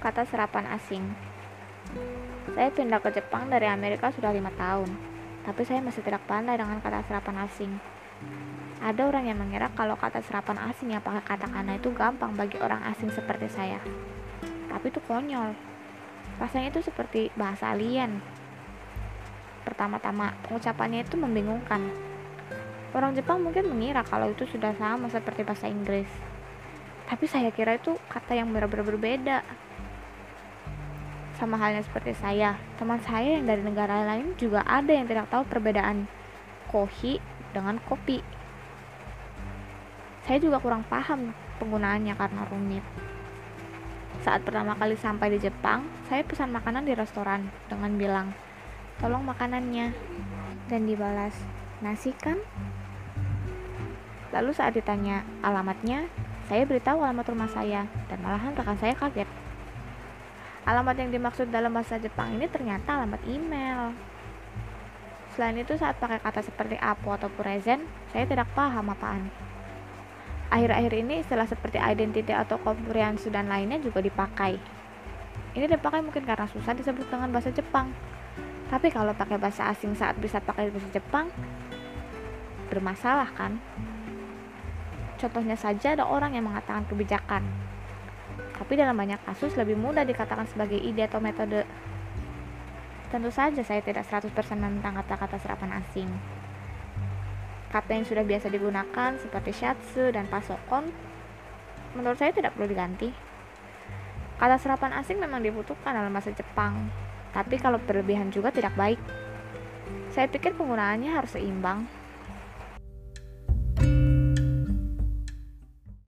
kata serapan asing. Saya pindah ke Jepang dari Amerika sudah lima tahun, tapi saya masih tidak pandai dengan kata serapan asing. Ada orang yang mengira kalau kata serapan asing yang pakai katakana itu gampang bagi orang asing seperti saya. Tapi itu konyol. Rasanya itu seperti bahasa alien. Pertama-tama, pengucapannya itu membingungkan. Orang Jepang mungkin mengira kalau itu sudah sama seperti bahasa Inggris. Tapi saya kira itu kata yang benar-benar berbeda. Sama halnya seperti saya, teman saya yang dari negara lain juga ada yang tidak tahu perbedaan kohi dengan kopi. Saya juga kurang paham penggunaannya karena rumit. Saat pertama kali sampai di Jepang, saya pesan makanan di restoran dengan bilang, "Tolong makanannya." Dan dibalas, "Nasi kan?" Lalu saat ditanya alamatnya, saya beritahu alamat rumah saya dan malahan rekan saya kaget. Alamat yang dimaksud dalam bahasa Jepang ini ternyata alamat email. Selain itu saat pakai kata seperti apo atau present, saya tidak paham apaan. Akhir-akhir ini istilah seperti identity atau comprehensive dan lainnya juga dipakai. Ini dipakai mungkin karena susah disebut dengan bahasa Jepang. Tapi kalau pakai bahasa asing saat bisa pakai bahasa Jepang, bermasalah kan? Contohnya saja ada orang yang mengatakan kebijakan, tapi dalam banyak kasus lebih mudah dikatakan sebagai ide atau metode. Tentu saja saya tidak 100% tentang kata-kata serapan asing. Kata yang sudah biasa digunakan seperti shatsu dan pasokon menurut saya tidak perlu diganti. Kata serapan asing memang dibutuhkan dalam bahasa Jepang, tapi kalau berlebihan juga tidak baik. Saya pikir penggunaannya harus seimbang.